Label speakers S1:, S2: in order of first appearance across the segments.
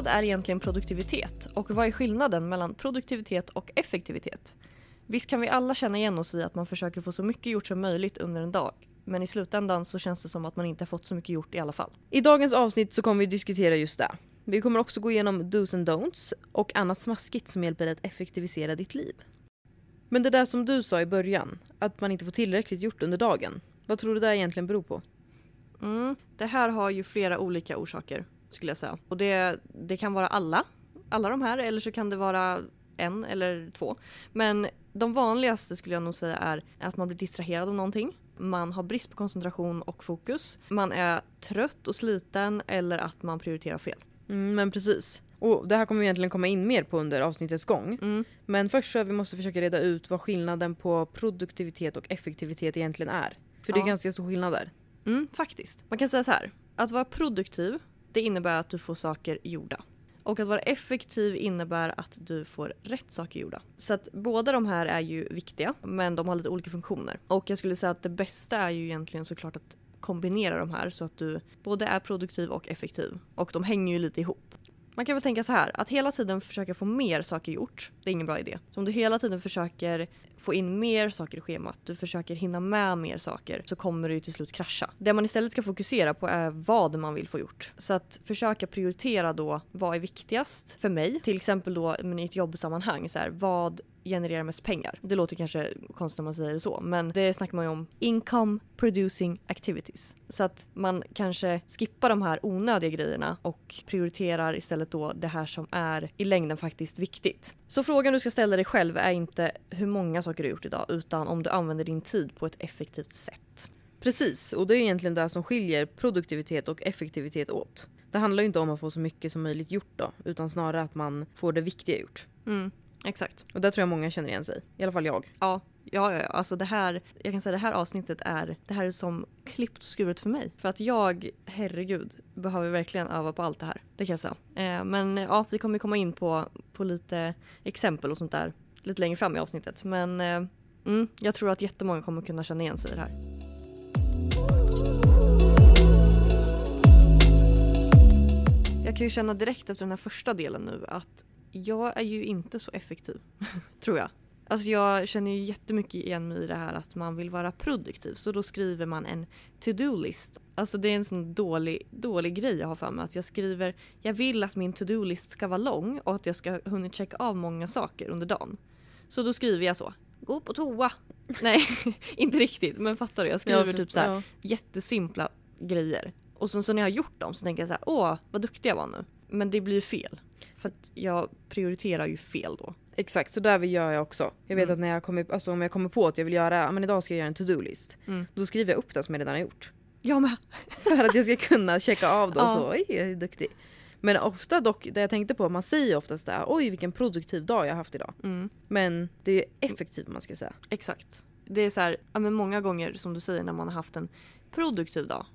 S1: Vad är egentligen produktivitet och vad är skillnaden mellan produktivitet och effektivitet? Visst kan vi alla känna igen oss i att man försöker få så mycket gjort som möjligt under en dag. Men i slutändan så känns det som att man inte har fått så mycket gjort i alla fall.
S2: I dagens avsnitt så kommer vi diskutera just det. Vi kommer också gå igenom dos and don'ts och annat smaskigt som hjälper dig att effektivisera ditt liv. Men det där som du sa i början, att man inte får tillräckligt gjort under dagen. Vad tror du det egentligen beror på?
S1: Mm. Det här har ju flera olika orsaker skulle jag säga. Och det, det kan vara alla, alla de här eller så kan det vara en eller två. Men de vanligaste skulle jag nog säga är att man blir distraherad av någonting. Man har brist på koncentration och fokus. Man är trött och sliten eller att man prioriterar fel.
S2: Mm, men precis. Och det här kommer vi egentligen komma in mer på under avsnittets gång.
S1: Mm.
S2: Men först så vi måste försöka reda ut vad skillnaden på produktivitet och effektivitet egentligen är. För det är
S1: Ja.
S2: ganska stor skillnad där.
S1: Mm, faktiskt. Man kan säga så här. Att vara produktiv, det innebär att du får saker gjorda. Och att vara effektiv innebär att du får rätt saker gjorda. Så att båda de här är ju viktiga, men de har lite olika funktioner. Och jag skulle säga att det bästa är ju egentligen såklart att kombinera de här så att du både är produktiv och effektiv. Och de hänger ju lite ihop. Man kan väl tänka så här, att hela tiden försöka få mer saker gjort, det är ingen bra idé. Så om du hela tiden försöker få in mer saker i schemat, du försöker hinna med mer saker, så kommer du ju till slut krascha. Det man istället ska fokusera på är vad man vill få gjort. Så att försöka prioritera då, vad är viktigast för mig? Till exempel då i ett jobbsammanhang, så här, vad genererar mest pengar? Det låter kanske konstigt när man säger det så, men det snackar man ju om income producing activities. Så att man kanske skippar de här onödiga grejerna och prioriterar istället då det här som är i längden faktiskt viktigt. Så frågan du ska ställa dig själv är inte hur många saker du har gjort idag utan om du använder din tid på ett effektivt sätt.
S2: Precis, och det är egentligen det som skiljer produktivitet och effektivitet åt. Det handlar ju inte om att få så mycket som möjligt gjort då, utan snarare att man får det viktiga gjort.
S1: Mm, exakt.
S2: Och där tror jag många känner igen sig. I alla fall jag.
S1: Ja, ja, ja, alltså det här, jag kan säga det här avsnittet är, det här är som klippt och skuret för mig. För att jag, herregud, behöver verkligen öva på allt det här. Det kan jag säga. Eh, men ja, vi kommer komma in på, på lite exempel och sånt där lite längre fram i avsnittet. Men eh, mm, jag tror att jättemånga kommer kunna känna igen sig i det här. Jag kan ju känna direkt efter den här första delen nu att jag är ju inte så effektiv, tror jag. Alltså jag känner ju jättemycket igen mig i det här att man vill vara produktiv så då skriver man en to-do-list. Alltså det är en sån dålig, dålig grej jag har för mig att jag skriver jag vill att min to-do-list ska vara lång och att jag ska hunnit checka av många saker under dagen. Så då skriver jag så. Gå på toa. Nej, inte riktigt men fattar du? Jag skriver
S2: för-
S1: typ så här
S2: ja.
S1: jättesimpla grejer. Och sen så när jag har gjort dem så tänker jag så här, åh vad duktig jag var nu. Men det blir ju fel. För att jag prioriterar ju fel då.
S2: Exakt, så där gör jag också. Jag vet
S1: Mm.
S2: att när jag kommer, alltså om jag kommer på att jag vill göra, men idag ska jag göra en to-do-list.
S1: Mm.
S2: Då skriver jag upp det som jag redan har gjort.
S1: Jag med.
S2: För att jag ska kunna checka av och
S1: Ja.
S2: så, oj jag är duktig. Men ofta dock, det jag tänkte på, man säger ju oftast det här, oj vilken produktiv dag jag har haft idag.
S1: Mm,
S2: Men det är ju effektivt man ska säga.
S1: exakt. Det är så här, ja, men många gånger som du säger när man har haft en produktiv dag.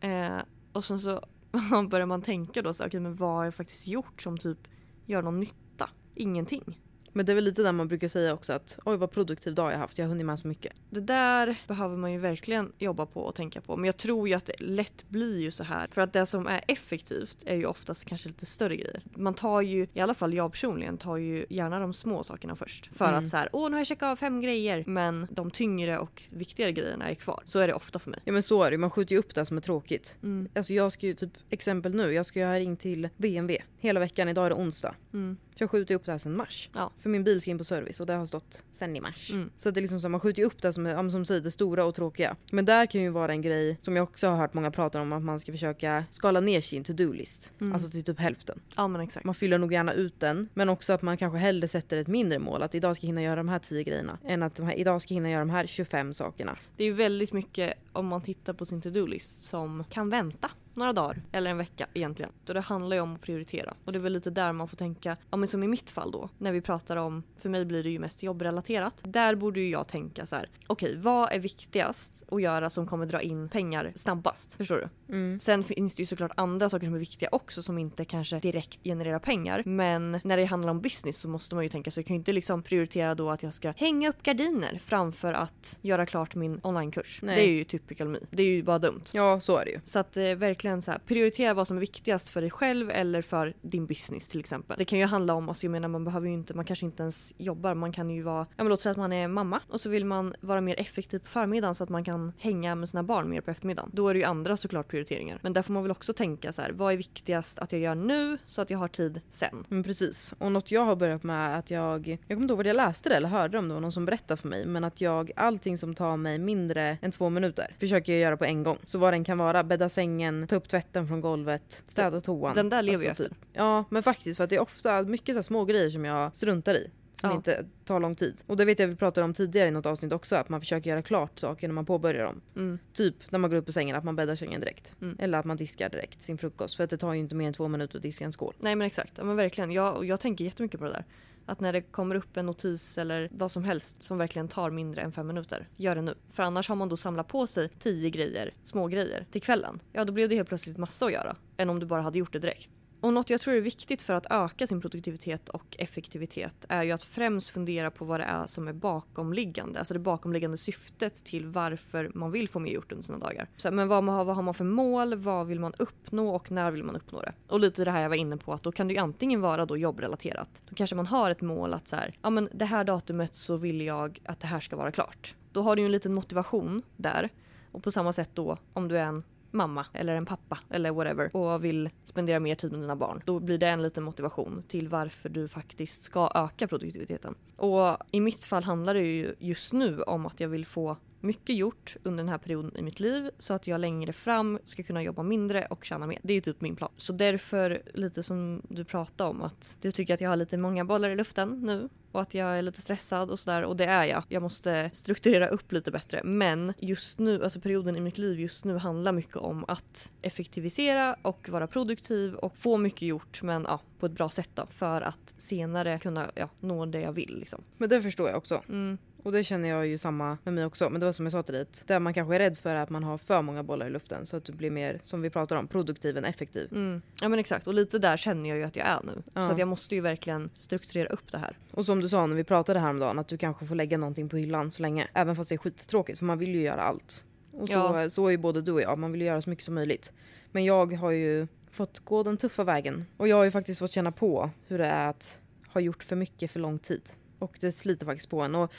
S1: Eh, och sen så börjar man tänka då så okej men vad har jag faktiskt gjort som typ gör någon nytta? Ingenting.
S2: Men det är väl lite där man brukar säga också att oj vad produktiv dag jag haft, jag har hunnit med så mycket.
S1: Det där behöver man ju verkligen jobba på och tänka på. Men jag tror ju att det lätt blir ju så här. För att det som är effektivt är ju oftast kanske lite större grejer. Man tar ju, i alla fall jag personligen, tar ju gärna de små sakerna först. För
S2: Mm.
S1: att så här, åh nu har jag checkat av fem grejer. Men de tyngre och viktigare grejerna är kvar. Så är det ofta för mig.
S2: Ja men så är det man skjuter ju upp det som är tråkigt.
S1: Mm.
S2: Alltså jag ska ju typ, exempel nu, jag ska ju ha ringt till BMW hela veckan, idag är det onsdag.
S1: Mm.
S2: Så jag skjuter ju upp det här sen mars.
S1: Ja.
S2: För min bil ska in på service och det har stått sen i mars.
S1: Mm.
S2: Så det är liksom så, man skjuter ju upp det som, är- som säger, det stora och tråkiga. Men där kan ju vara en grej som jag också har hört många prata om att man ska försöka skala ner sin to-do-list.
S1: Mm.
S2: Alltså till typ hälften.
S1: Ja men exakt.
S2: Man fyller nog gärna ut den men också att man kanske hellre sätter ett mindre mål. Att idag ska jag hinna göra de här 10 grejerna. Än att här, idag ska jag hinna göra de här 25 sakerna.
S1: Det är ju väldigt mycket om man tittar på sin to-do-list som kan vänta några dagar eller en vecka egentligen. Då det handlar ju om att prioritera. Och det är väl lite där man får tänka, ja men som i mitt fall då, när vi pratar om, för mig blir det ju mest jobbrelaterat. Där borde ju jag tänka så här: okej vad är viktigast att göra som kommer dra in pengar snabbast? Förstår du?
S2: Mm.
S1: Sen finns det ju såklart andra saker som är viktiga också som inte kanske direkt genererar pengar. Men när det handlar om business så måste man ju tänka så jag kan ju inte liksom prioritera då att jag ska hänga upp gardiner framför att göra klart min onlinekurs. Det är ju typical me. Det är ju bara dumt.
S2: Ja så är det ju.
S1: Så att eh, verkligen verkligen så här, prioritera vad som är viktigast för dig själv eller för din business till exempel. Det kan ju handla om, alltså jag menar man behöver ju inte, man kanske inte ens jobbar, man kan ju vara, ja men låt säga att man är mamma och så vill man vara mer effektiv på förmiddagen så att man kan hänga med sina barn mer på eftermiddagen. Då är det ju andra såklart prioriteringar. Men där får man väl också tänka så här, vad är viktigast att jag gör nu så att jag har tid sen?
S2: Men precis. Och något jag har börjat med är att jag, jag kommer inte ihåg vad jag läste det eller hörde om det var någon som berättade för mig, men att jag allting som tar mig mindre än två minuter försöker jag göra på en gång. Så vad den kan vara, bädda sängen, ta upp tvätten från golvet, städa toan.
S1: Den där lever
S2: Alltså
S1: jag efter.
S2: typ. Ja men faktiskt för att det är ofta mycket så små grejer som jag struntar i. Som
S1: Ja.
S2: inte tar lång tid. Och det vet jag vi pratade om tidigare i något avsnitt också, att man försöker göra klart saker när man påbörjar dem.
S1: Mm.
S2: Typ när man går upp ur sängen, att man bäddar sängen direkt.
S1: Mm.
S2: Eller att man diskar direkt sin frukost. För att det tar ju inte mer än två minuter att diska en skål.
S1: Nej men exakt, ja, men verkligen. Jag, jag tänker jättemycket på det där. Att när det kommer upp en notis eller vad som helst som verkligen tar mindre än fem minuter, gör det nu. För annars har man då samlat på sig tio grejer, små grejer till kvällen. Ja då blev det helt plötsligt massa att göra. Än om du bara hade gjort det direkt. Och något jag tror är viktigt för att öka sin produktivitet och effektivitet är ju att främst fundera på vad det är som är bakomliggande. Alltså det bakomliggande syftet till varför man vill få mer gjort under sina dagar. Så, men vad, man har, vad har man för mål? Vad vill man uppnå och när vill man uppnå det? Och lite det här jag var inne på att då kan det ju antingen vara då jobbrelaterat. Då kanske man har ett mål att så här, ja men det här datumet så vill jag att det här ska vara klart. Då har du ju en liten motivation där. Och på samma sätt då om du är en mamma eller en pappa eller whatever och vill spendera mer tid med dina barn. Då blir det en liten motivation till varför du faktiskt ska öka produktiviteten. Och i mitt fall handlar det ju just nu om att jag vill få mycket gjort under den här perioden i mitt liv så att jag längre fram ska kunna jobba mindre och tjäna mer. Det är typ min plan. Så därför, lite som du pratade om, att du tycker att jag har lite många bollar i luften nu och att jag är lite stressad och sådär och det är jag. Jag måste strukturera upp lite bättre men just nu, alltså perioden i mitt liv just nu handlar mycket om att effektivisera och vara produktiv och få mycket gjort men ja, på ett bra sätt då för att senare kunna ja, nå det jag vill liksom.
S2: Men det förstår jag också.
S1: Mm.
S2: Och det känner jag ju samma med mig också. Men det var som jag sa till dig, där man kanske är rädd för att man har för många bollar i luften så att du blir mer, som vi pratar om, produktiv än effektiv.
S1: Mm. Ja men exakt och lite där känner jag ju att jag är nu.
S2: Ja.
S1: Så att jag måste ju verkligen strukturera upp det här.
S2: Och som du sa när vi pratade häromdagen, att du kanske får lägga någonting på hyllan så länge. Även fast det är skittråkigt, för man vill ju göra allt. Och så,
S1: Ja.
S2: så är ju både du och jag, man vill ju göra så mycket som möjligt. Men jag har ju fått gå den tuffa vägen. Och jag har ju faktiskt fått känna på hur det är att ha gjort för mycket för lång tid. Och det sliter faktiskt på en. Och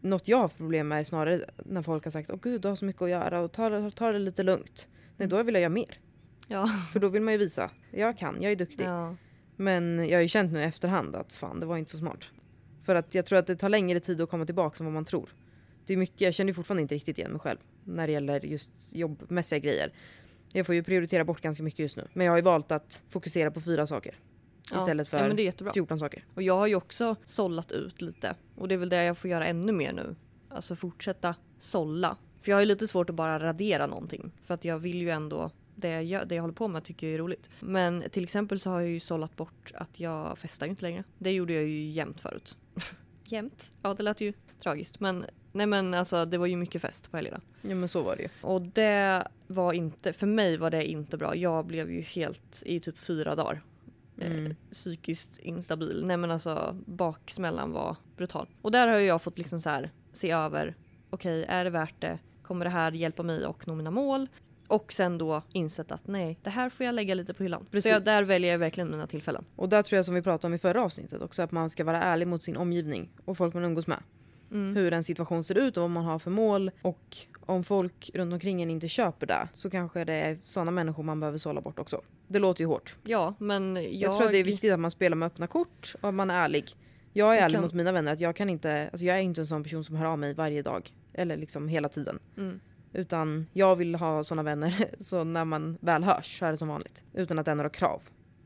S2: något jag har problem med är snarare när folk har sagt åh gud du har så mycket att göra och ta, det- ta det lite lugnt. Nej då vill jag göra mer.
S1: Ja.
S2: För då vill man ju visa, jag kan, jag är duktig.
S1: ja.
S2: Men jag har ju känt nu i efterhand att fan det var inte så smart. För att jag tror att det tar längre tid att komma tillbaka än vad man tror. Det är mycket, jag känner ju fortfarande inte riktigt igen mig själv när det gäller just jobbmässiga grejer. Jag får ju prioritera bort ganska mycket just nu. Men jag har ju valt att fokusera på fyra saker.
S1: Ja.
S2: Istället för
S1: Ja men det är jättebra.
S2: 14 saker.
S1: Och jag har ju också sållat ut lite. Och det är väl det jag får göra ännu mer nu. Alltså fortsätta sålla. För jag har ju lite svårt att bara radera någonting. För att jag vill ju ändå det jag, gör, det jag håller på med tycker jag är roligt. Men till exempel så har jag ju sållat bort att jag festar ju inte längre. Det gjorde jag ju jämt förut. jämt? Ja det lät ju tragiskt. Men nej men alltså det var ju mycket fest på helgerna.
S2: Ja men så var det ju.
S1: Och det var inte, för mig var det inte bra. Jag blev ju helt i typ fyra dagar
S2: Mm.
S1: psykiskt instabil. Nej men alltså baksmällan var brutal. Och där har jag fått liksom så här se över, okej är det värt det? Kommer det här hjälpa mig att nå mina mål? Och sen då insett att nej, det här får jag lägga lite på hyllan.
S2: Precis.
S1: Så jag, där väljer jag verkligen mina tillfällen.
S2: Och där tror jag som vi pratade om i förra avsnittet också att man ska vara ärlig mot sin omgivning och folk man umgås med.
S1: Mm.
S2: Hur en situation ser ut och vad man har för mål och om folk runt omkring en inte köper det så kanske det är sådana människor man behöver sålla bort också. Det låter ju hårt.
S1: Ja, men jag...
S2: Jag, tror att det är viktigt att man spelar med öppna kort och att man är ärlig. Jag är
S1: Jag
S2: ärlig
S1: kan-
S2: mot mina vänner att jag kan inte, alltså jag är inte en sån person som hör av mig varje dag. Eller liksom hela tiden.
S1: Mm.
S2: Utan jag vill ha såna vänner så när man väl hörs så är det som vanligt. Utan att det är några krav.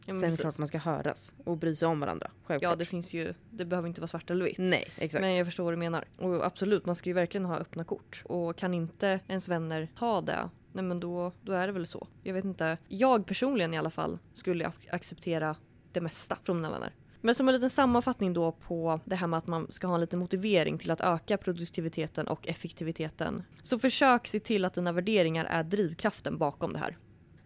S1: Ja,
S2: Sen är det klart man ska höras och bry sig om varandra. Självklart.
S1: ja, det finns ju... Det behöver inte vara svart eller vitt.
S2: Nej, exakt.
S1: Men jag förstår vad du menar. Och absolut, man ska ju verkligen ha öppna kort. Och kan inte ens vänner ta det, nej men då, då är det väl så. Jag vet inte. Jag personligen i alla fall skulle acceptera det mesta från mina vänner. Men som en liten sammanfattning då på det här med att man ska ha en liten motivering till att öka produktiviteten och effektiviteten. Så försök se till att dina värderingar är drivkraften bakom det här.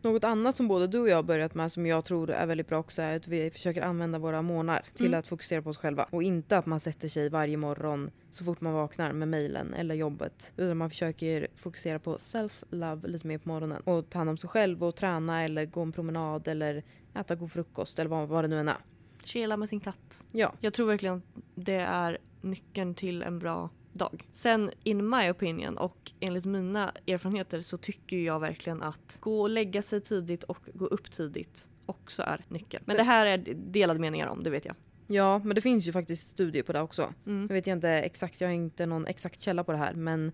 S2: Något annat som både du och jag börjat med som jag tror är väldigt bra också är att vi försöker använda våra månader till
S1: Mm.
S2: att fokusera på oss själva. Och inte att man sätter sig varje morgon så fort man vaknar med mejlen eller jobbet. Utan man försöker fokusera på self-love lite mer på morgonen. Och ta hand om sig själv och träna eller gå en promenad eller äta god frukost eller vad, vad det nu än är.
S1: Chilla med sin katt.
S2: Ja.
S1: Jag tror verkligen att det är nyckeln till en bra dag. Sen in my opinion och enligt mina erfarenheter så tycker jag verkligen att gå och lägga sig tidigt och gå upp tidigt också är nyckeln. Men det här är delade meningar om, det vet jag.
S2: Ja, men det finns ju faktiskt studier på det också.
S1: Mm.
S2: Jag vet inte exakt, jag har inte någon exakt källa på det här men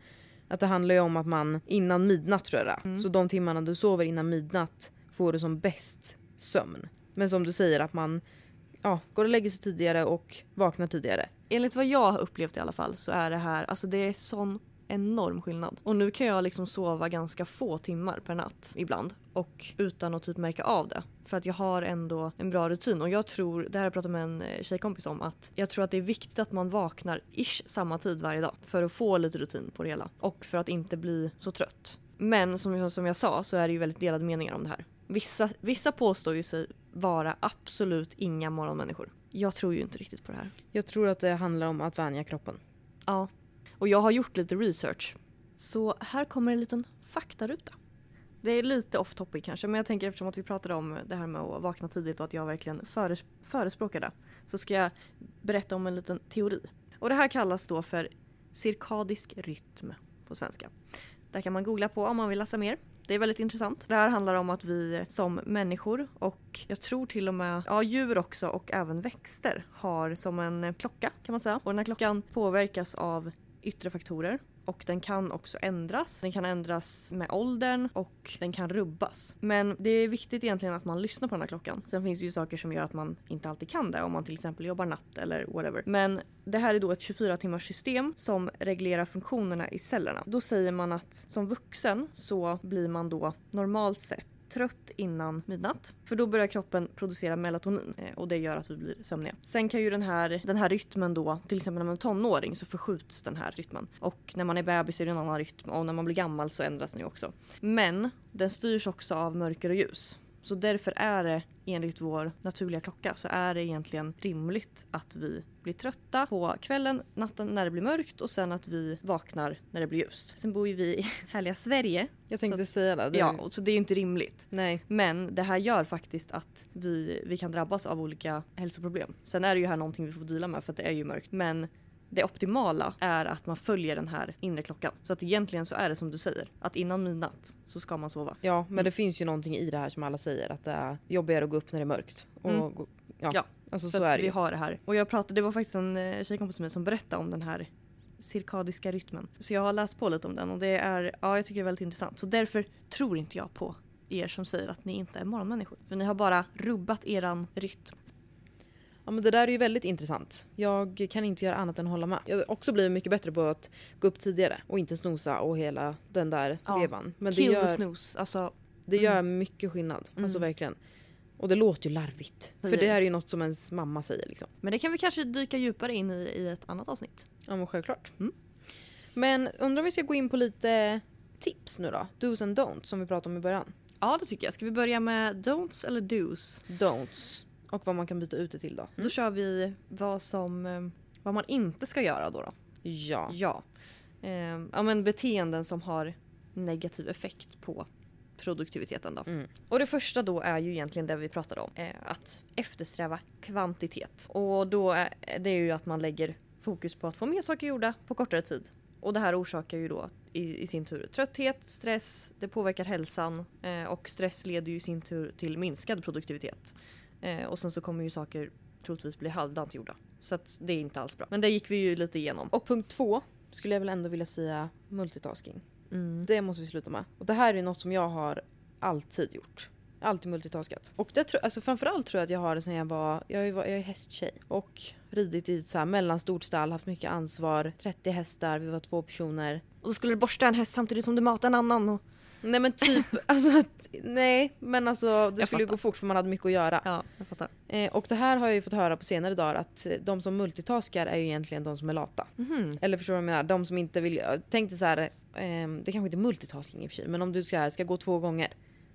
S2: att det handlar ju om att man innan midnatt tror jag det.
S1: Mm.
S2: Så de timmarna du sover innan midnatt får du som bäst sömn. Men som du säger att man ja, går och lägger sig tidigare och vaknar tidigare.
S1: Enligt vad jag har upplevt i alla fall så är det här, alltså det är sån enorm skillnad. Och nu kan jag liksom sova ganska få timmar per natt ibland och utan att typ märka av det. För att jag har ändå en bra rutin och jag tror, det här har jag pratat med en eh, tjejkompis om, att jag tror att det är viktigt att man vaknar ish samma tid varje dag för att få lite rutin på det hela och för att inte bli så trött. Men som, jag- som jag sa så är det ju väldigt delade meningar om det här. Vissa, vissa påstår ju sig vara absolut inga morgonmänniskor. Jag tror ju inte riktigt på det här.
S2: Jag tror att det handlar om att vänja kroppen.
S1: Ja. Och jag har gjort lite research. Så här kommer en liten faktaruta. Det är lite off topic kanske men jag tänker eftersom att vi pratade om det här med att vakna tidigt och att jag verkligen föres förespråkar det. Så ska jag berätta om en liten teori. Och det här kallas då för cirkadisk rytm på svenska. Där kan man googla på om man vill läsa mer. Det är väldigt intressant. Det här handlar om att vi som människor och jag tror till och med ja, djur också och även växter har som en klocka kan man säga. Och den här klockan påverkas av yttre faktorer och den kan också ändras. Den kan ändras med åldern och den kan rubbas. Men det är viktigt egentligen att man lyssnar på den här klockan. Sen finns det ju saker som gör att man inte alltid kan det om man till exempel jobbar natt eller whatever. Men det här är då ett 24 timmars system som reglerar funktionerna i cellerna. Då säger man att som vuxen så blir man då normalt sett trött innan midnatt. För då börjar kroppen producera melatonin eh, och det gör att vi blir sömniga. Sen kan ju den här, den här rytmen då, till exempel när man är tonåring så förskjuts den här rytmen. Och när man är bebis är det en annan rytm och när man blir gammal så ändras den ju också. Men den styrs också av mörker och ljus. Så därför är det enligt vår naturliga klocka så är det egentligen rimligt att vi blir trötta på kvällen, natten när det blir mörkt och sen att vi vaknar när det blir ljust. Sen bor ju vi i härliga Sverige.
S2: Jag tänkte säga det. det
S1: Ja, så det är ju inte rimligt.
S2: Nej.
S1: Men det här gör faktiskt att vi, vi kan drabbas av olika hälsoproblem. Sen är det ju här någonting vi får dela med för att det är ju mörkt. Men det optimala är att man följer den här inre klockan. Så att egentligen så är det som du säger, att innan midnatt så ska man sova.
S2: Ja, men
S1: Mm.
S2: det finns ju någonting i det här som alla säger att det är jobbigare att gå upp när det är mörkt. Och
S1: Mm.
S2: gå, ja,
S1: Ja,
S2: alltså
S1: Så
S2: så är det
S1: vi
S2: ju.
S1: har det här. Och jag pratade, det var faktiskt en eh, tjejkompis med som berättade om den här cirkadiska rytmen. Så jag har läst på lite om den och det är, ja jag tycker det är väldigt intressant. Så därför tror inte jag på er som säger att ni inte är morgonmänniskor. För ni har bara rubbat eran rytm.
S2: Ja men det där är ju väldigt intressant. Jag kan inte göra annat än hålla med. Jag har också blivit mycket bättre på att gå upp tidigare och inte snosa och hela den där
S1: Ja.
S2: vevan. Men det
S1: Kill the
S2: gör,
S1: snooze. Alltså,
S2: det
S1: Mm.
S2: gör mycket skillnad. Alltså
S1: Mm.
S2: verkligen. Och det låter ju larvigt. För
S1: Det-
S2: det här är ju något som ens mamma säger liksom.
S1: men det kan vi kanske dyka djupare in i i ett annat avsnitt.
S2: Ja men självklart.
S1: Mm.
S2: Men undrar om vi ska gå in på lite tips nu då? Do's and don'ts som vi pratade om i början.
S1: Ja det tycker jag. Ska vi börja med don'ts eller do's?
S2: Don'ts. Och vad man kan byta ut det till då.
S1: Då kör vi vad som eh, vad man inte ska göra då. då.
S2: Ja.
S1: Ja. Eh, ja men beteenden som har negativ effekt på produktiviteten då.
S2: Mm.
S1: Och det första då är ju egentligen det vi pratade om. Eh, att eftersträva kvantitet. Och då är det är ju att man lägger fokus på att få mer saker gjorda på kortare tid. Och det här orsakar ju då i, i sin tur trötthet, stress, det påverkar hälsan eh, och stress leder ju i sin tur till minskad produktivitet. Eh, och sen så kommer ju saker troligtvis bli halvdant gjorda. Så att det är inte alls bra. Men det gick vi ju lite igenom.
S2: Och punkt två skulle jag väl ändå vilja säga multitasking.
S1: Mm.
S2: Det måste vi sluta med. Och det här är något som jag har alltid gjort. Alltid multitaskat. Och det tror, alltså framförallt tror jag att jag har det sen jag var, jag är, jag är hästtjej. Och ridit i så här mellanstort stall, haft mycket ansvar. 30 hästar, vi var två personer.
S1: Och då skulle du borsta en häst samtidigt som du matar en annan. Och...
S2: Nej men typ, alltså nej men alltså det
S1: Jag
S2: skulle ju gå fort för man hade mycket att göra.
S1: Ja, jag fattar.
S2: Eh, och det här har jag ju fått höra på senare dagar att eh, de som multitaskar är ju egentligen de som är lata.
S1: Mhm.
S2: Eller förstår du vad jag menar? De som inte vill, tänk dig så här, ehm, det kanske inte är multitasking i och för sig, men om du ska, ska gå två gånger.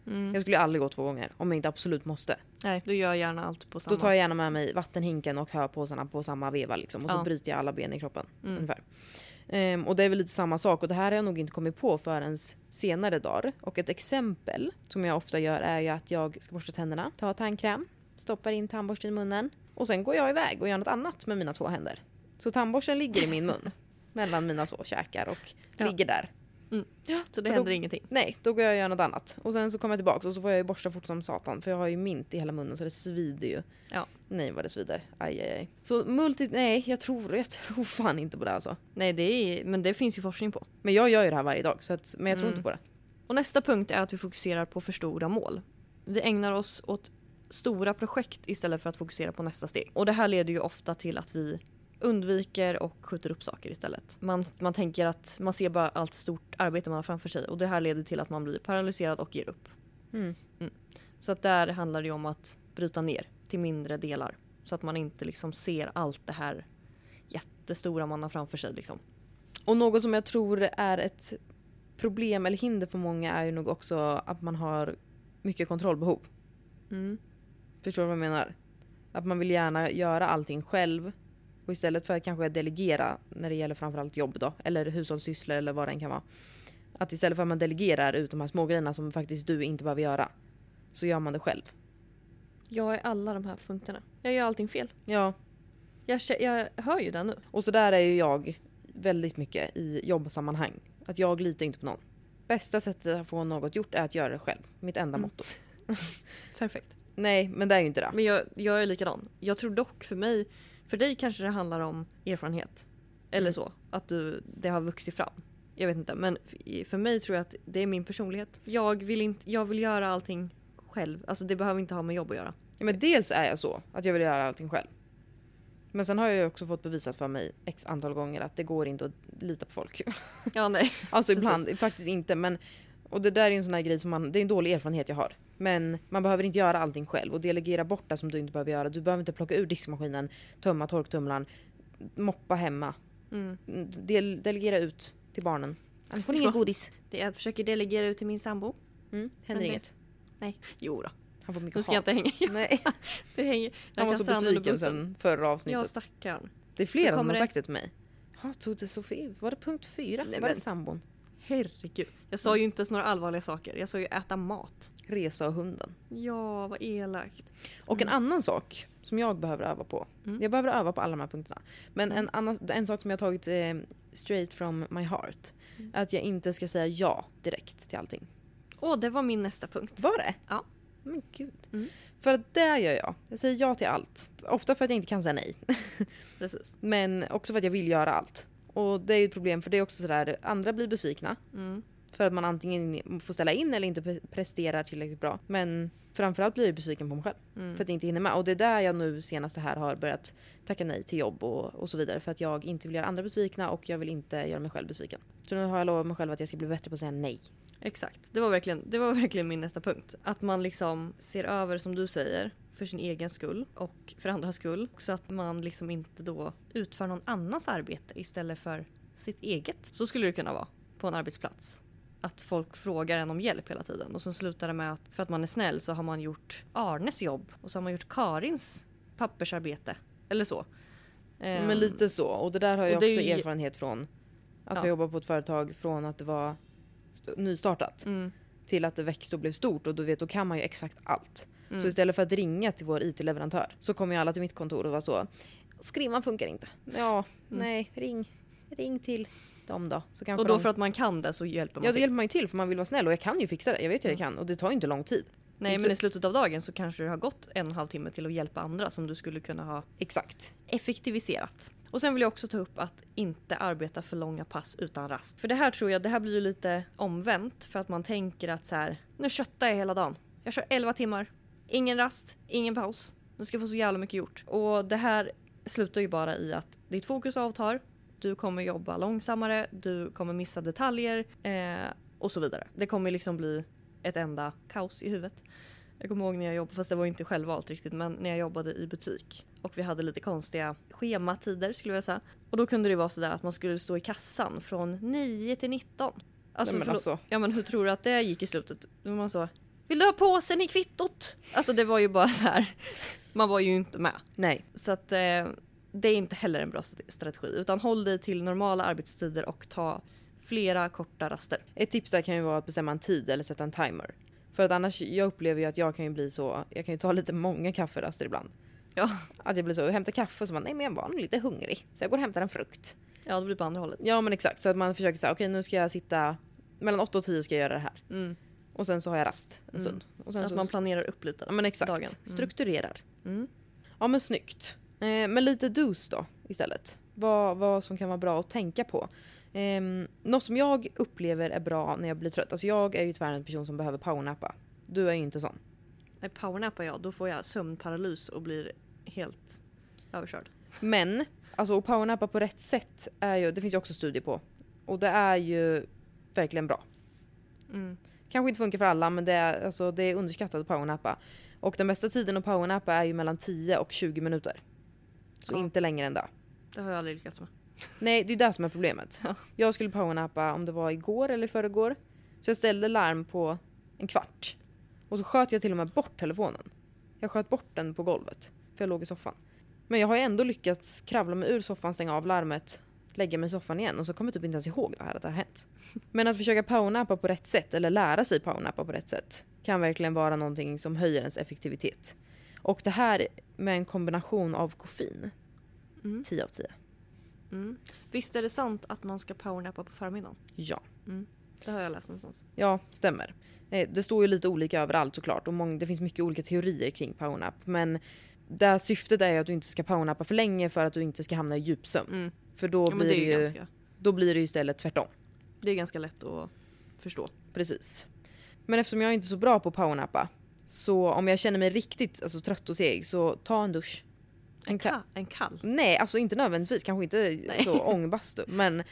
S1: Mm.
S2: Jag skulle aldrig gå två gånger om jag inte absolut måste.
S1: Nej, du gör gärna allt på samma.
S2: Då tar jag gärna med mig vattenhinken och hörpåsarna på samma veva liksom, och så
S1: Ja.
S2: bryter jag alla ben i kroppen.
S1: Mm.
S2: Ungefär. Ehm, och det är väl lite samma sak och det här har jag nog inte kommit på förrän senare dagar. Och ett exempel som jag ofta gör är ju att jag ska borsta tänderna, ta tandkräm, stoppar in tandborsten i munnen och sen går jag iväg och gör något annat med mina två händer. Så tandborsten ligger i min mun mellan mina så käkar och
S1: Ja.
S2: ligger där.
S1: Så det
S2: då-
S1: händer ingenting.
S2: Nej, då går jag och gör något annat. Och sen så kommer jag tillbaka och så får jag ju borsta fort som satan för jag har ju mint i hela munnen så det svider ju.
S1: Ja.
S2: Nej vad det svider. Aj, aj, aj. Så multi... Nej, jag tror, jag tror fan inte på det alltså.
S1: Nej, det är, men det finns ju forskning på.
S2: Men jag gör ju det här varje dag så att, men jag tror
S1: Mm.
S2: inte på det.
S1: Och nästa punkt är att vi fokuserar på för stora mål. Vi ägnar oss åt stora projekt istället för att fokusera på nästa steg. Och det här leder ju ofta till att vi undviker och skjuter upp saker istället. Man, man tänker att man ser bara allt stort arbete man har framför sig och det här leder till att man blir paralyserad och ger upp.
S2: Mm.
S1: Så att där handlar det om att bryta ner till mindre delar. Så att man inte liksom ser allt det här jättestora man har framför sig. Liksom.
S2: Och något som jag tror är ett problem eller hinder för många är ju nog också att man har mycket kontrollbehov.
S1: Mm.
S2: Förstår du vad jag menar? Att man vill gärna göra allting själv och istället för att kanske delegera när det gäller framförallt jobb då, eller hushållssysslor eller vad det än kan vara. Att istället för att man delegerar ut de här små grejerna som faktiskt du inte behöver göra, så gör man det själv.
S1: Jag är alla de här punkterna. Jag gör allting fel.
S2: Ja,
S1: Jag, jag hör ju det nu.
S2: och så där är ju jag väldigt mycket i jobbsammanhang. Att jag litar inte på någon. Bästa sättet att få något gjort är att göra det själv. Mitt enda
S1: Mm.
S2: motto.
S1: Perfekt.
S2: Nej, men det är ju inte det.
S1: Men jag, jag är likadan. Jag tror dock för mig, för dig kanske det handlar om erfarenhet. Eller
S2: Mm.
S1: så. Att du, det har vuxit fram. Jag vet inte. Men för mig tror jag att det är min personlighet. Jag vill, inte, jag vill göra allting själv. Alltså det behöver inte ha med jobb att göra.
S2: Ja, men dels är jag så, att jag vill göra allting själv. Men sen har jag ju också fått bevisat för mig x antal gånger att det går inte att lita på folk.
S1: Ja nej.
S2: Alltså
S1: Precis.
S2: ibland, faktiskt inte. Men, och det där är en sån här grej som man, det är en dålig erfarenhet jag har. Men man behöver inte göra allting själv och delegera bort det som du inte behöver göra. Du behöver inte plocka ur diskmaskinen, tömma torktumlaren, moppa hemma.
S1: Mm.
S2: Del, delegera ut till barnen. Annars får ni inget godis.
S1: Det jag försöker delegera ut till min sambo.
S2: Mm, händer
S1: Men det-
S2: inget.
S1: Nej. Jo då.
S2: Han får mycket
S1: Nu ska jag
S2: hat.
S1: inte hänga.
S2: Nej,
S1: Det hänger. Jag
S2: han var så besviken sen förra
S1: Ja
S2: avsnittet.
S1: stackarn.
S2: Det är flera som har sagt det till mig. Ja, tog det så fel? Var det punkt fyra?
S1: Nej,
S2: var det sambon?
S1: Herregud. Jag sa ju inte ens några allvarliga saker. Jag sa ju äta mat.
S2: Resa och hunden.
S1: Ja, vad elakt.
S2: Och en annan sak som jag behöver öva på.
S1: Mm.
S2: Jag behöver öva på alla de här punkterna. Men
S1: Mm.
S2: en, annan, en sak som jag har tagit eh, straight from my heart.
S1: Mm.
S2: Är att jag inte ska säga ja direkt till allting.
S1: Åh, det var min nästa punkt.
S2: Var det?
S1: Ja.
S2: Men gud.
S1: Mm.
S2: För att det gör jag. Jag säger ja till allt. Ofta för att jag inte kan säga nej.
S1: Precis.
S2: Men också för att jag vill göra allt. Och det är ju ett problem för det är också sådär, andra blir besvikna.
S1: Mm.
S2: För att man antingen får ställa in eller inte pre- presterar tillräckligt bra. Men framförallt blir jag besviken på mig själv.
S1: Mm.
S2: För att jag inte hinner med. Och det är där jag nu senast här har börjat tacka nej till jobb och, och så vidare. För att jag inte vill göra andra besvikna och jag vill inte göra mig själv besviken. Så nu har jag lovat mig själv att jag ska bli bättre på att säga nej.
S1: Exakt. Det var, verkligen, det var verkligen min nästa punkt. Att man liksom ser över, som du säger, för sin egen skull och för andras skull. Så att man liksom inte då utför någon annans arbete istället för sitt eget. Så skulle det kunna vara på en arbetsplats. Att folk frågar en om hjälp hela tiden och så slutar det med att för att man är snäll så har man gjort Arnes jobb och så har man gjort Karins pappersarbete. Eller så.
S2: Men lite så. Och det där har jag också
S1: ju-
S2: erfarenhet från. Att
S1: Ja.
S2: jag jobbar på ett företag från att det var st- nystartat
S1: Mm,
S2: till att det växte och blev stort och då, vet, då kan man ju exakt allt.
S1: Mm.
S2: Så istället för att ringa till vår IT-leverantör så kommer ju alla till mitt kontor och var så Skrivan funkar inte. Ja,
S1: Mm.
S2: nej, ring. Ring till dem då. Så kanske
S1: och då
S2: de...
S1: för att man kan det så hjälper man
S2: Ja, då
S1: till.
S2: hjälper man ju till för man vill vara snäll och jag kan ju fixa det. Jag vet ju att jag
S1: Mm.
S2: kan och det tar ju inte lång tid.
S1: Nej men i slutet av dagen så kanske det har gått en och en halv timme till att hjälpa andra som du skulle kunna ha
S2: Exakt.
S1: effektiviserat. Och sen vill jag också ta upp att inte arbeta för långa pass utan rast. För det här tror jag, det här blir ju lite omvänt för att man tänker att så här, nu köttar jag hela dagen. Jag kör 11 timmar, ingen rast, ingen paus. Nu ska få så jävla mycket gjort. Och det här slutar ju bara i att ditt fokus avtar, du kommer jobba långsammare, du kommer missa detaljer eh, och så vidare. Det kommer liksom bli ett enda kaos i huvudet. Jag kommer ihåg när jag jobbade, fast det var inte självvalt riktigt, men när jag jobbade i butik och vi hade lite konstiga schematider skulle jag säga. Och då kunde det vara sådär att man skulle stå i kassan från 9 till 19. Alltså,
S2: Nej, men alltså,
S1: Ja men hur tror du att det gick i slutet? Då var man så, Vill du ha påsen i kvittot? Alltså det var ju bara så här. Man var ju inte med.
S2: Nej.
S1: Så att eh, det är inte heller en bra st- strategi. Utan håll dig till normala arbetstider och ta flera korta raster.
S2: Ett tips där kan ju vara att bestämma en tid eller sätta en timer. För att annars, jag upplever ju att jag kan ju bli så, jag kan ju ta lite många kafferaster ibland.
S1: Ja.
S2: Att jag blir så, hämtar kaffe och så bara, nej men jag var nog lite hungrig. Så jag går och hämtar en frukt.
S1: Ja, det blir på andra hållet.
S2: Ja men exakt, så att man försöker säga, okej nu ska jag sitta, mellan 8 och 10 ska jag göra det här.
S1: Mm.
S2: Och sen så har jag rast en
S1: Mm.
S2: stund. Och sen
S1: Att
S2: så,
S1: man planerar upp lite.
S2: ja men exakt,
S1: dagen. Mm.
S2: strukturerar.
S1: Mm.
S2: Ja men snyggt. Eh, men lite dos då istället. Vad, vad som kan vara bra att tänka på. Eh, något som jag upplever är bra när jag blir trött. Alltså jag är ju tyvärr en person som behöver powernappa. Du är ju inte sån.
S1: Nej, powernappar jag, då får jag sömnparalys och blir helt överkörd.
S2: Men, alltså att powernappa på rätt sätt är ju, det finns ju också studier på. Och det är ju verkligen bra.
S1: Mm.
S2: Kanske inte funkar för alla men det är, alltså, det är underskattat att powernappa. Och den bästa tiden att powernappa är ju mellan 10 och 20 minuter. Så
S1: Ja.
S2: inte längre än det.
S1: Det har jag aldrig lyckats med.
S2: Nej, det är det som är problemet.
S1: Ja.
S2: Jag skulle powernappa om det var igår eller förrgår. Så jag ställde larm på en kvart. Och så sköt jag till och med bort telefonen. Jag sköt bort den på golvet. För jag låg i soffan. Men jag har ju ändå lyckats kravla mig ur soffan, stänga av larmet, lägga mig i soffan igen och så kommer jag typ inte ens ihåg det här att det har hänt. Men att försöka powernappa på rätt sätt, eller lära sig powernappa på rätt sätt, kan verkligen vara någonting som höjer ens effektivitet. Och det här med en kombination av koffein,
S1: Mm.
S2: 10 av 10.
S1: Mm. Visst är det sant att man ska powernappa på förmiddagen?
S2: Ja.
S1: Det har jag läst någonstans.
S2: Ja, stämmer. Eh, Det står ju lite olika överallt såklart och det finns mycket olika teorier kring powernap. Men det syftet är ju att du inte ska powernappa för länge för att du inte ska hamna i djupsömn.
S1: Mm.
S2: För då,
S1: Ja,
S2: blir
S1: det ju ganska,
S2: då blir det ju istället tvärtom.
S1: det är ganska lätt att förstå.
S2: Precis. Men eftersom jag är inte är så bra på powernappa så om jag känner mig riktigt alltså, trött och seg så ta en dusch.
S1: En,
S2: ka-
S1: ka- en kall?
S2: Nej, alltså inte nödvändigtvis, kanske inte
S1: Nej.
S2: så ångbastu. Men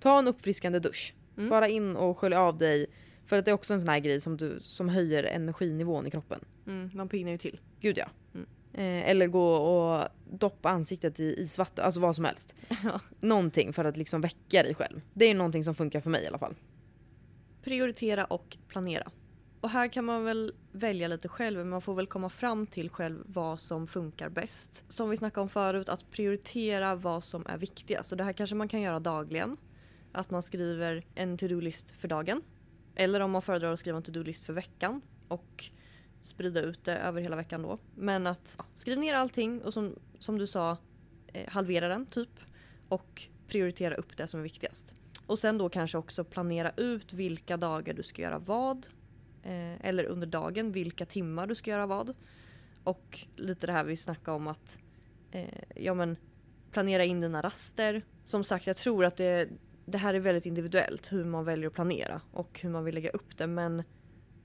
S2: ta en uppfriskande dusch.
S1: Mm.
S2: Bara in och skölj av dig. För att det är också en sån här grej som, du, som höjer energinivån i kroppen.
S1: Mm, man piggnar ju till.
S2: Gud ja. Eh, eller gå och doppa ansiktet i isvatten, alltså vad som helst.
S1: Ja.
S2: Någonting för att liksom väcka dig själv. Det är någonting som funkar för mig i alla fall.
S1: Prioritera och planera. Och här kan man väl välja lite själv, men man får väl komma fram till själv vad som funkar bäst. Som vi snackade om förut, att prioritera vad som är viktigast. Och det här kanske man kan göra dagligen. Att man skriver en to-do-list för dagen. Eller om man föredrar att skriva en to-do-list för veckan och sprida ut det över hela veckan då. Men att ja, skriv ner allting och som, som du sa, eh, halvera den typ. Och prioritera upp det som är viktigast. Och sen då kanske också planera ut vilka dagar du ska göra vad. Eh, eller under dagen vilka timmar du ska göra vad. Och lite det här vi snackade om att eh, ja, men, planera in dina raster. Som sagt, jag tror att det, det här är väldigt individuellt hur man väljer att planera och hur man vill lägga upp det. Men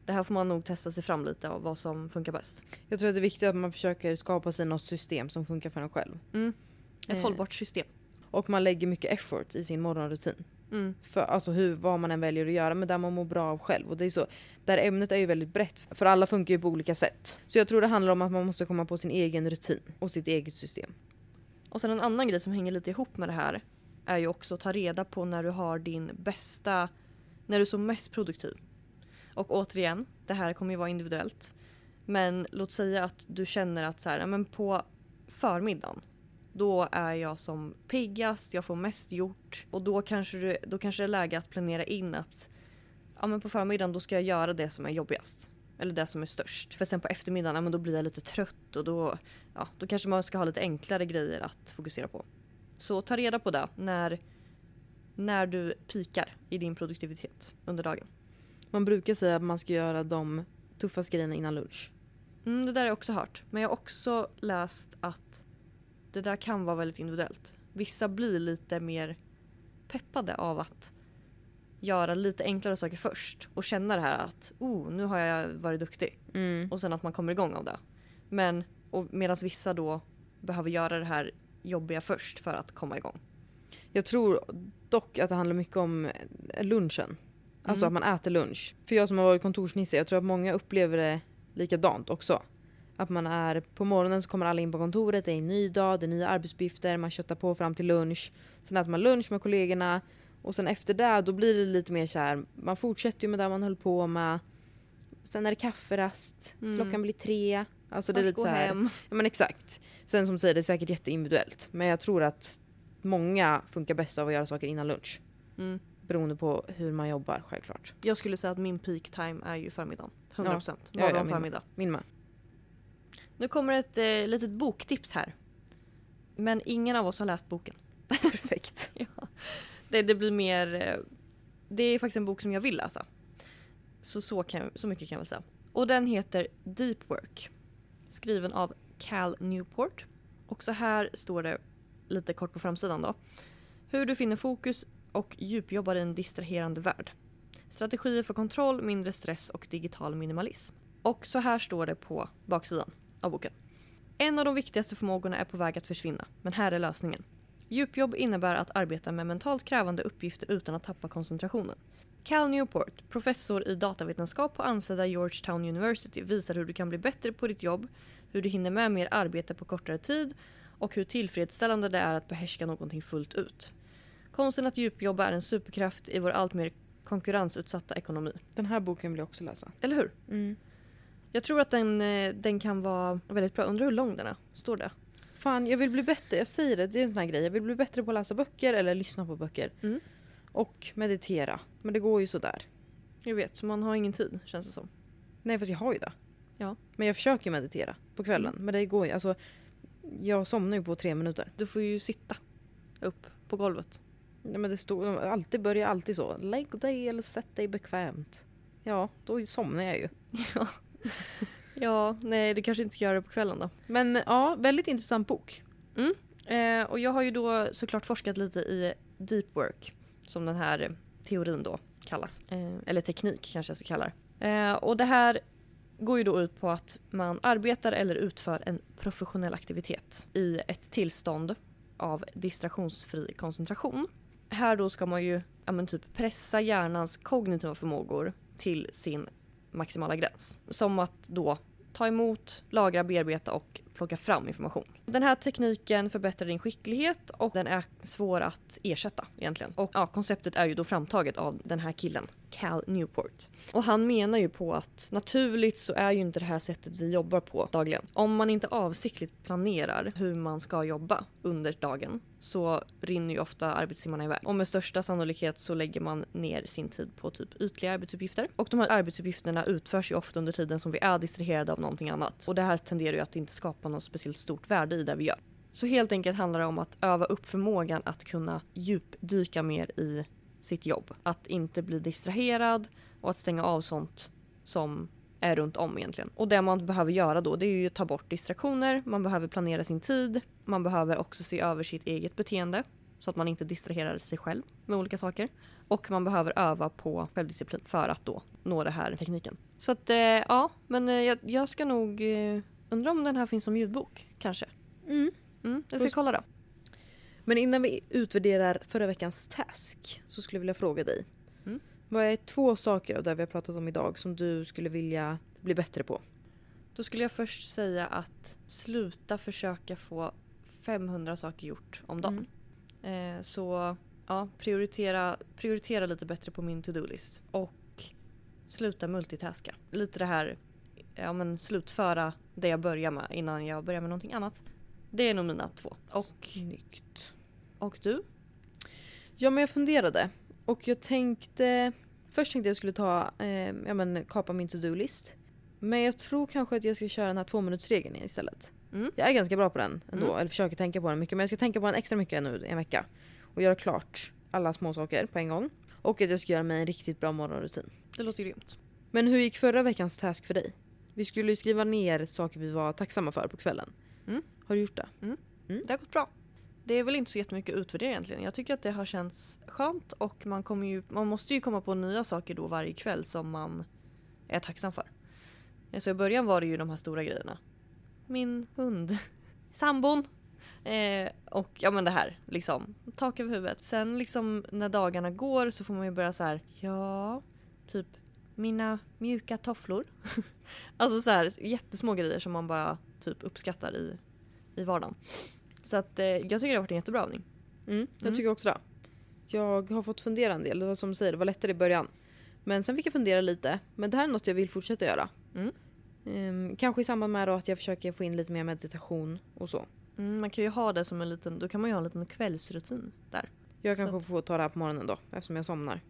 S1: det här får man nog testa sig fram lite av vad som funkar bäst.
S2: Jag tror att det är viktigt att man försöker skapa sig något system som funkar för en själv.
S1: Ett
S2: Eh.
S1: hållbart system.
S2: Och man lägger mycket effort i sin morgonrutin.
S1: Mm.
S2: För, alltså hur, vad man än väljer att göra, men där man mår bra av själv. Och det är så, där ämnet är ju väldigt brett, för alla funkar ju på olika sätt. Så jag tror det handlar om att man måste komma på sin egen rutin och sitt eget system.
S1: Och sen en annan grej som hänger lite ihop med det här är ju också att ta reda på när du har din bästa, när du är som mest produktiv. Och återigen, det här kommer ju vara individuellt. Men låt säga att du känner att så här, ja, men på förmiddagen då är jag som piggast, jag får mest gjort och då kanske, du, då kanske det är läge att planera in att ja, men på förmiddagen då ska jag göra det som är jobbigast. Eller det som är störst. För sen på eftermiddagen, ja, men då blir jag lite trött och då, ja, då kanske man ska ha lite enklare grejer att fokusera på. Så ta reda på det när, när du pikar i din produktivitet under dagen.
S2: Man brukar säga att man ska göra de tuffaste grejerna innan lunch.
S1: Mm, det där har jag också hört. Men jag har också läst att det där kan vara väldigt individuellt. Vissa blir lite mer peppade av att göra lite enklare saker först och känna det här att oh, nu har jag varit duktig.
S2: Mm.
S1: Och sen att man kommer igång av det. Men medan vissa då behöver göra det här jobbiga först för att komma igång.
S2: Jag tror dock att det handlar mycket om lunchen. Alltså
S1: Mm.
S2: att man äter lunch. För jag som har varit kontorsnisse, jag tror att många upplever det likadant också. Att man är på morgonen så kommer alla in på kontoret, det är en ny dag, det är nya arbetsuppgifter, man köttar på fram till lunch. Sen äter man lunch med kollegorna och sen efter det då blir det lite mer så här, man fortsätter ju med det man höll på med. sen är det kafferast,
S1: Mm.
S2: klockan blir tre. Alltså det är
S1: Snart
S2: lite
S1: gå
S2: så här,
S1: hem.
S2: Ja men exakt. Sen som säger, det är säkert jätteindividuellt. Men jag tror att många funkar bäst av att göra saker innan lunch.
S1: Mm.
S2: Beroende på hur man jobbar självklart.
S1: Jag skulle säga att min peak time är ju förmiddagen. 100%.
S2: Ja,
S1: Morgon,
S2: ja, min-
S1: förmiddag.
S2: Min med.
S1: Nu kommer ett eh, litet boktips här. Men ingen av oss har läst boken.
S2: Perfekt.
S1: Ja. Det, det blir mer... eh, Det är faktiskt en bok som jag vill läsa. Så, så, kan, så mycket kan jag väl säga. Och den heter Deep Work. Skriven av Cal Newport. Och så här står det lite kort på framsidan då. Hur du finner fokus och djupjobbar i en distraherande värld. Strategier för kontroll, mindre stress och digital minimalism. Och så här står det på baksidan av boken. En av de viktigaste förmågorna är på väg att försvinna, men här är lösningen. Djupjobb innebär att arbeta med mentalt krävande uppgifter utan att tappa koncentrationen. Cal Newport, professor i datavetenskap på ansedda Georgetown University visar hur du kan bli bättre på ditt jobb, hur du hinner med mer arbete på kortare tid och hur tillfredsställande det är att behärska någonting fullt ut. Konsten att djupjobba är en superkraft i vår allt mer konkurrensutsatta ekonomi.
S2: Den här boken vill jag också läsa.
S1: Eller hur?
S2: Mm.
S1: Jag tror att den, eh, den kan vara väldigt bra. Undrar hur lång den är? Står det?
S2: Fan, jag vill bli bättre. Jag säger det, det är en sån här grej. Jag vill bli bättre på att läsa böcker eller lyssna på böcker.
S1: Mm.
S2: Och meditera. Men det går ju sådär.
S1: Jag vet, så man har ingen tid känns det som.
S2: Nej fast jag har ju det.
S1: Ja.
S2: Men jag försöker meditera på kvällen. Men det går ju, alltså. Jag somnar ju på tre minuter.
S1: Du får ju sitta upp på golvet.
S2: Nej, men det står, alltid börjar alltid så. Lägg dig eller sätt dig bekvämt. Ja, då somnar jag ju.
S1: Ja. ja, nej det kanske inte ska göra det på kvällen då.
S2: Men ja, väldigt intressant bok.
S1: Eh, och jag har ju då såklart forskat lite i deep work, som den här teorin då kallas. Eh, eller teknik kanske jag ska kalla det. Eh, och det här går ju då ut på att man arbetar eller utför en professionell aktivitet i ett tillstånd av distraktionsfri koncentration. Här då ska man ju ja, men typ pressa hjärnans kognitiva förmågor till sin maximala gräns. Som att då ta emot, lagra, bearbeta och plocka fram information. Den här tekniken förbättrar din skicklighet och den är svår att ersätta egentligen. Och ja, konceptet är ju då framtaget av den här killen, Cal Newport. Och han menar ju på att naturligt så är ju inte det här sättet vi jobbar på dagligen. Om man inte avsiktligt planerar hur man ska jobba under dagen så rinner ju ofta arbetstimmarna iväg. Och med största sannolikhet så lägger man ner sin tid på typ ytliga arbetsuppgifter. Och de här arbetsuppgifterna utförs ju ofta under tiden som vi är distraherade av någonting annat. Och det här tenderar ju att inte skapa något speciellt stort värde i det vi gör. Så helt enkelt handlar det om att öva upp förmågan att kunna djupdyka mer i sitt jobb. Att inte bli distraherad och att stänga av sånt som är runt om egentligen. Och det man behöver göra då det är ju att ta bort distraktioner, man behöver planera sin tid, man behöver också se över sitt eget beteende så att man inte distraherar sig själv med olika saker. Och man behöver öva på självdisciplin för att då nå den här tekniken. Så att eh, ja, men eh, jag, jag ska nog eh, eh, undra om den här finns som ljudbok kanske.
S2: Mm.
S1: Mm, jag ska kolla då.
S2: Men innan vi utvärderar förra veckans task så skulle jag vilja fråga dig.
S1: Mm.
S2: Vad är två saker av det vi har pratat om idag som du skulle vilja bli bättre på?
S1: Då skulle jag först säga att sluta försöka få 500 saker gjort om dagen. Eh, så ja, prioritera, prioritera lite bättre på min to-do-list. Och sluta multitaska. Lite det här, ja men slutföra det jag börjar med innan jag börjar med någonting annat. Det är nog mina två. Och,
S2: Snyggt.
S1: och du?
S2: Ja men jag funderade och jag tänkte Först tänkte jag skulle ta, eh, ja men kapa min to-do-list. Men jag tror kanske att jag ska köra den här tvåminutersregeln istället.
S1: Mm.
S2: Jag är ganska bra på den ändå,
S1: Mm.
S2: eller försöker tänka på den mycket. Men jag ska tänka på den extra mycket nu i en vecka. Och göra klart alla små saker på en gång. Och att jag ska göra mig en riktigt bra morgonrutin.
S1: Det låter grymt.
S2: Men hur gick förra veckans task för dig? Vi skulle ju skriva ner saker vi var tacksamma för på kvällen.
S1: Mm.
S2: Har du gjort det?
S1: Det har gått bra. Det är väl inte så jättemycket att utvärdera egentligen. Jag tycker att det har känts skönt och man, kommer ju, man måste ju komma på nya saker då varje kväll som man är tacksam för. Så i början var det ju de här stora grejerna. Min hund, sambon eh, och ja men det här liksom, tak över huvudet. Sen liksom när dagarna går så får man ju börja så här, ja, typ mina mjuka tofflor. alltså så här jättesmå grejer som man bara typ uppskattar i, i vardagen. Så att eh, jag tycker det har varit en jättebra övning.
S2: Mm, jag
S1: Mm.
S2: tycker också det. Jag har fått fundera en del. Det var som du säger, det var lättare i början. Men sen fick jag fundera lite. Men det här är något jag vill fortsätta göra.
S1: Mm.
S2: Ehm, kanske i samband med att jag försöker få in lite mer meditation och så.
S1: Mm, man kan ju ha det som en liten, då kan man ju ha en liten kvällsrutin där.
S2: Jag
S1: Så
S2: kanske
S1: att-
S2: får ta det här på morgonen då eftersom jag somnar.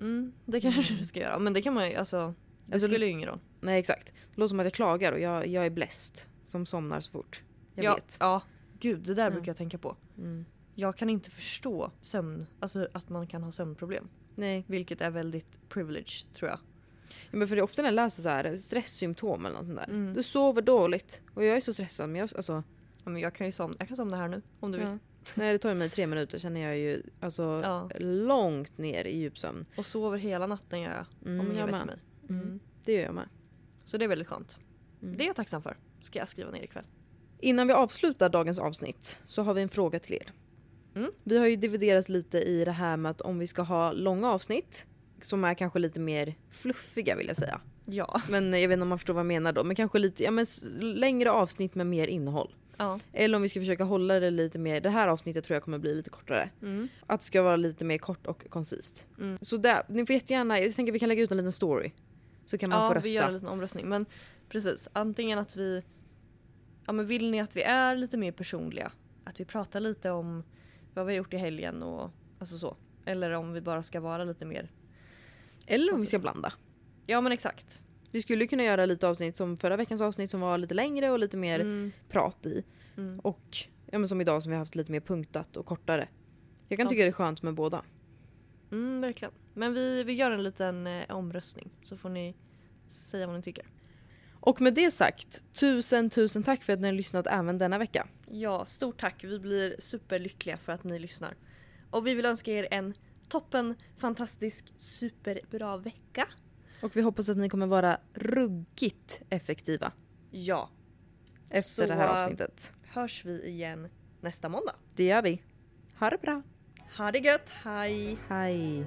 S1: Mm, det kanske du ska göra. Men det kan man ju, alltså det
S2: Alltså,
S1: spelar ju ingen roll.
S2: Nej exakt. Det låter som att jag klagar och jag, jag är bläst som somnar så fort. Jag
S1: ja,
S2: vet.
S1: Ja, gud det där
S2: Ja.
S1: brukar jag tänka på.
S2: Mm.
S1: Jag kan inte förstå sömn, alltså att man kan ha sömnproblem.
S2: Nej.
S1: Vilket är väldigt privileged tror jag.
S2: Ja, men för det är ofta när jag läser så här stresssymptom eller något sånt där.
S1: Mm.
S2: Du sover dåligt. Och jag är så stressad men jag, alltså,
S1: Ja, men jag kan ju somna, jag kan somna här nu om du vill.
S2: Nej det tar ju mig tre minuter känner jag ju alltså
S1: Ja.
S2: långt ner i djupsömn.
S1: Och sover hela natten gör jag.
S2: Mm,
S1: om ingen väcker mig.
S2: Mm.
S1: Mm.
S2: Det gör jag med.
S1: Så det är väldigt skönt.
S2: Mm.
S1: Det är jag tacksam för. Ska jag skriva ner ikväll.
S2: Innan vi avslutar dagens avsnitt så har vi en fråga till er.
S1: Mm.
S2: Vi har ju dividerat lite i det här med att om vi ska ha långa avsnitt som är kanske lite mer fluffiga vill jag säga.
S1: Ja.
S2: Men jag vet inte om man förstår vad jag menar då. Men kanske lite ja, men längre avsnitt med mer innehåll.
S1: Ja.
S2: Eller om vi ska försöka hålla det lite mer. Det här avsnittet tror jag kommer bli lite kortare.
S1: Mm.
S2: Att det ska vara lite mer kort och koncist.
S1: Mm.
S2: Så där, ni får jättegärna, jag tänker vi kan lägga ut en liten story. Så kan man
S1: ja,
S2: få rösta.
S1: vi gör en liten omröstning. Men precis, antingen att vi... Ja men vill ni att vi är lite mer personliga? Att vi pratar lite om vad vi har gjort i helgen och alltså så. Eller om vi bara ska vara lite mer...
S2: Eller om vi ska blanda.
S1: Ja men exakt.
S2: Vi skulle kunna göra lite avsnitt som förra veckans avsnitt som var lite längre och lite mer
S1: Mm.
S2: prat i.
S1: Mm.
S2: Och ja, men som idag som vi har haft lite mer punktat och kortare. Jag kan
S1: Ja,
S2: tycka det är
S1: precis.
S2: skönt med båda.
S1: Mm, verkligen. Men vi, vi gör en liten eh, omröstning så får ni säga vad ni tycker.
S2: Och med det sagt, tusen tusen tack för att ni har lyssnat även denna vecka.
S1: Ja, stort tack. Vi blir superlyckliga för att ni lyssnar. Och vi vill önska er en toppen, fantastisk, superbra vecka.
S2: Och vi hoppas att ni kommer vara ruggigt effektiva.
S1: Ja.
S2: Efter
S1: Så,
S2: det här avsnittet.
S1: hörs vi igen nästa måndag.
S2: Det gör vi. Ha det bra.
S1: Ha det gött. Hej.
S2: Hej.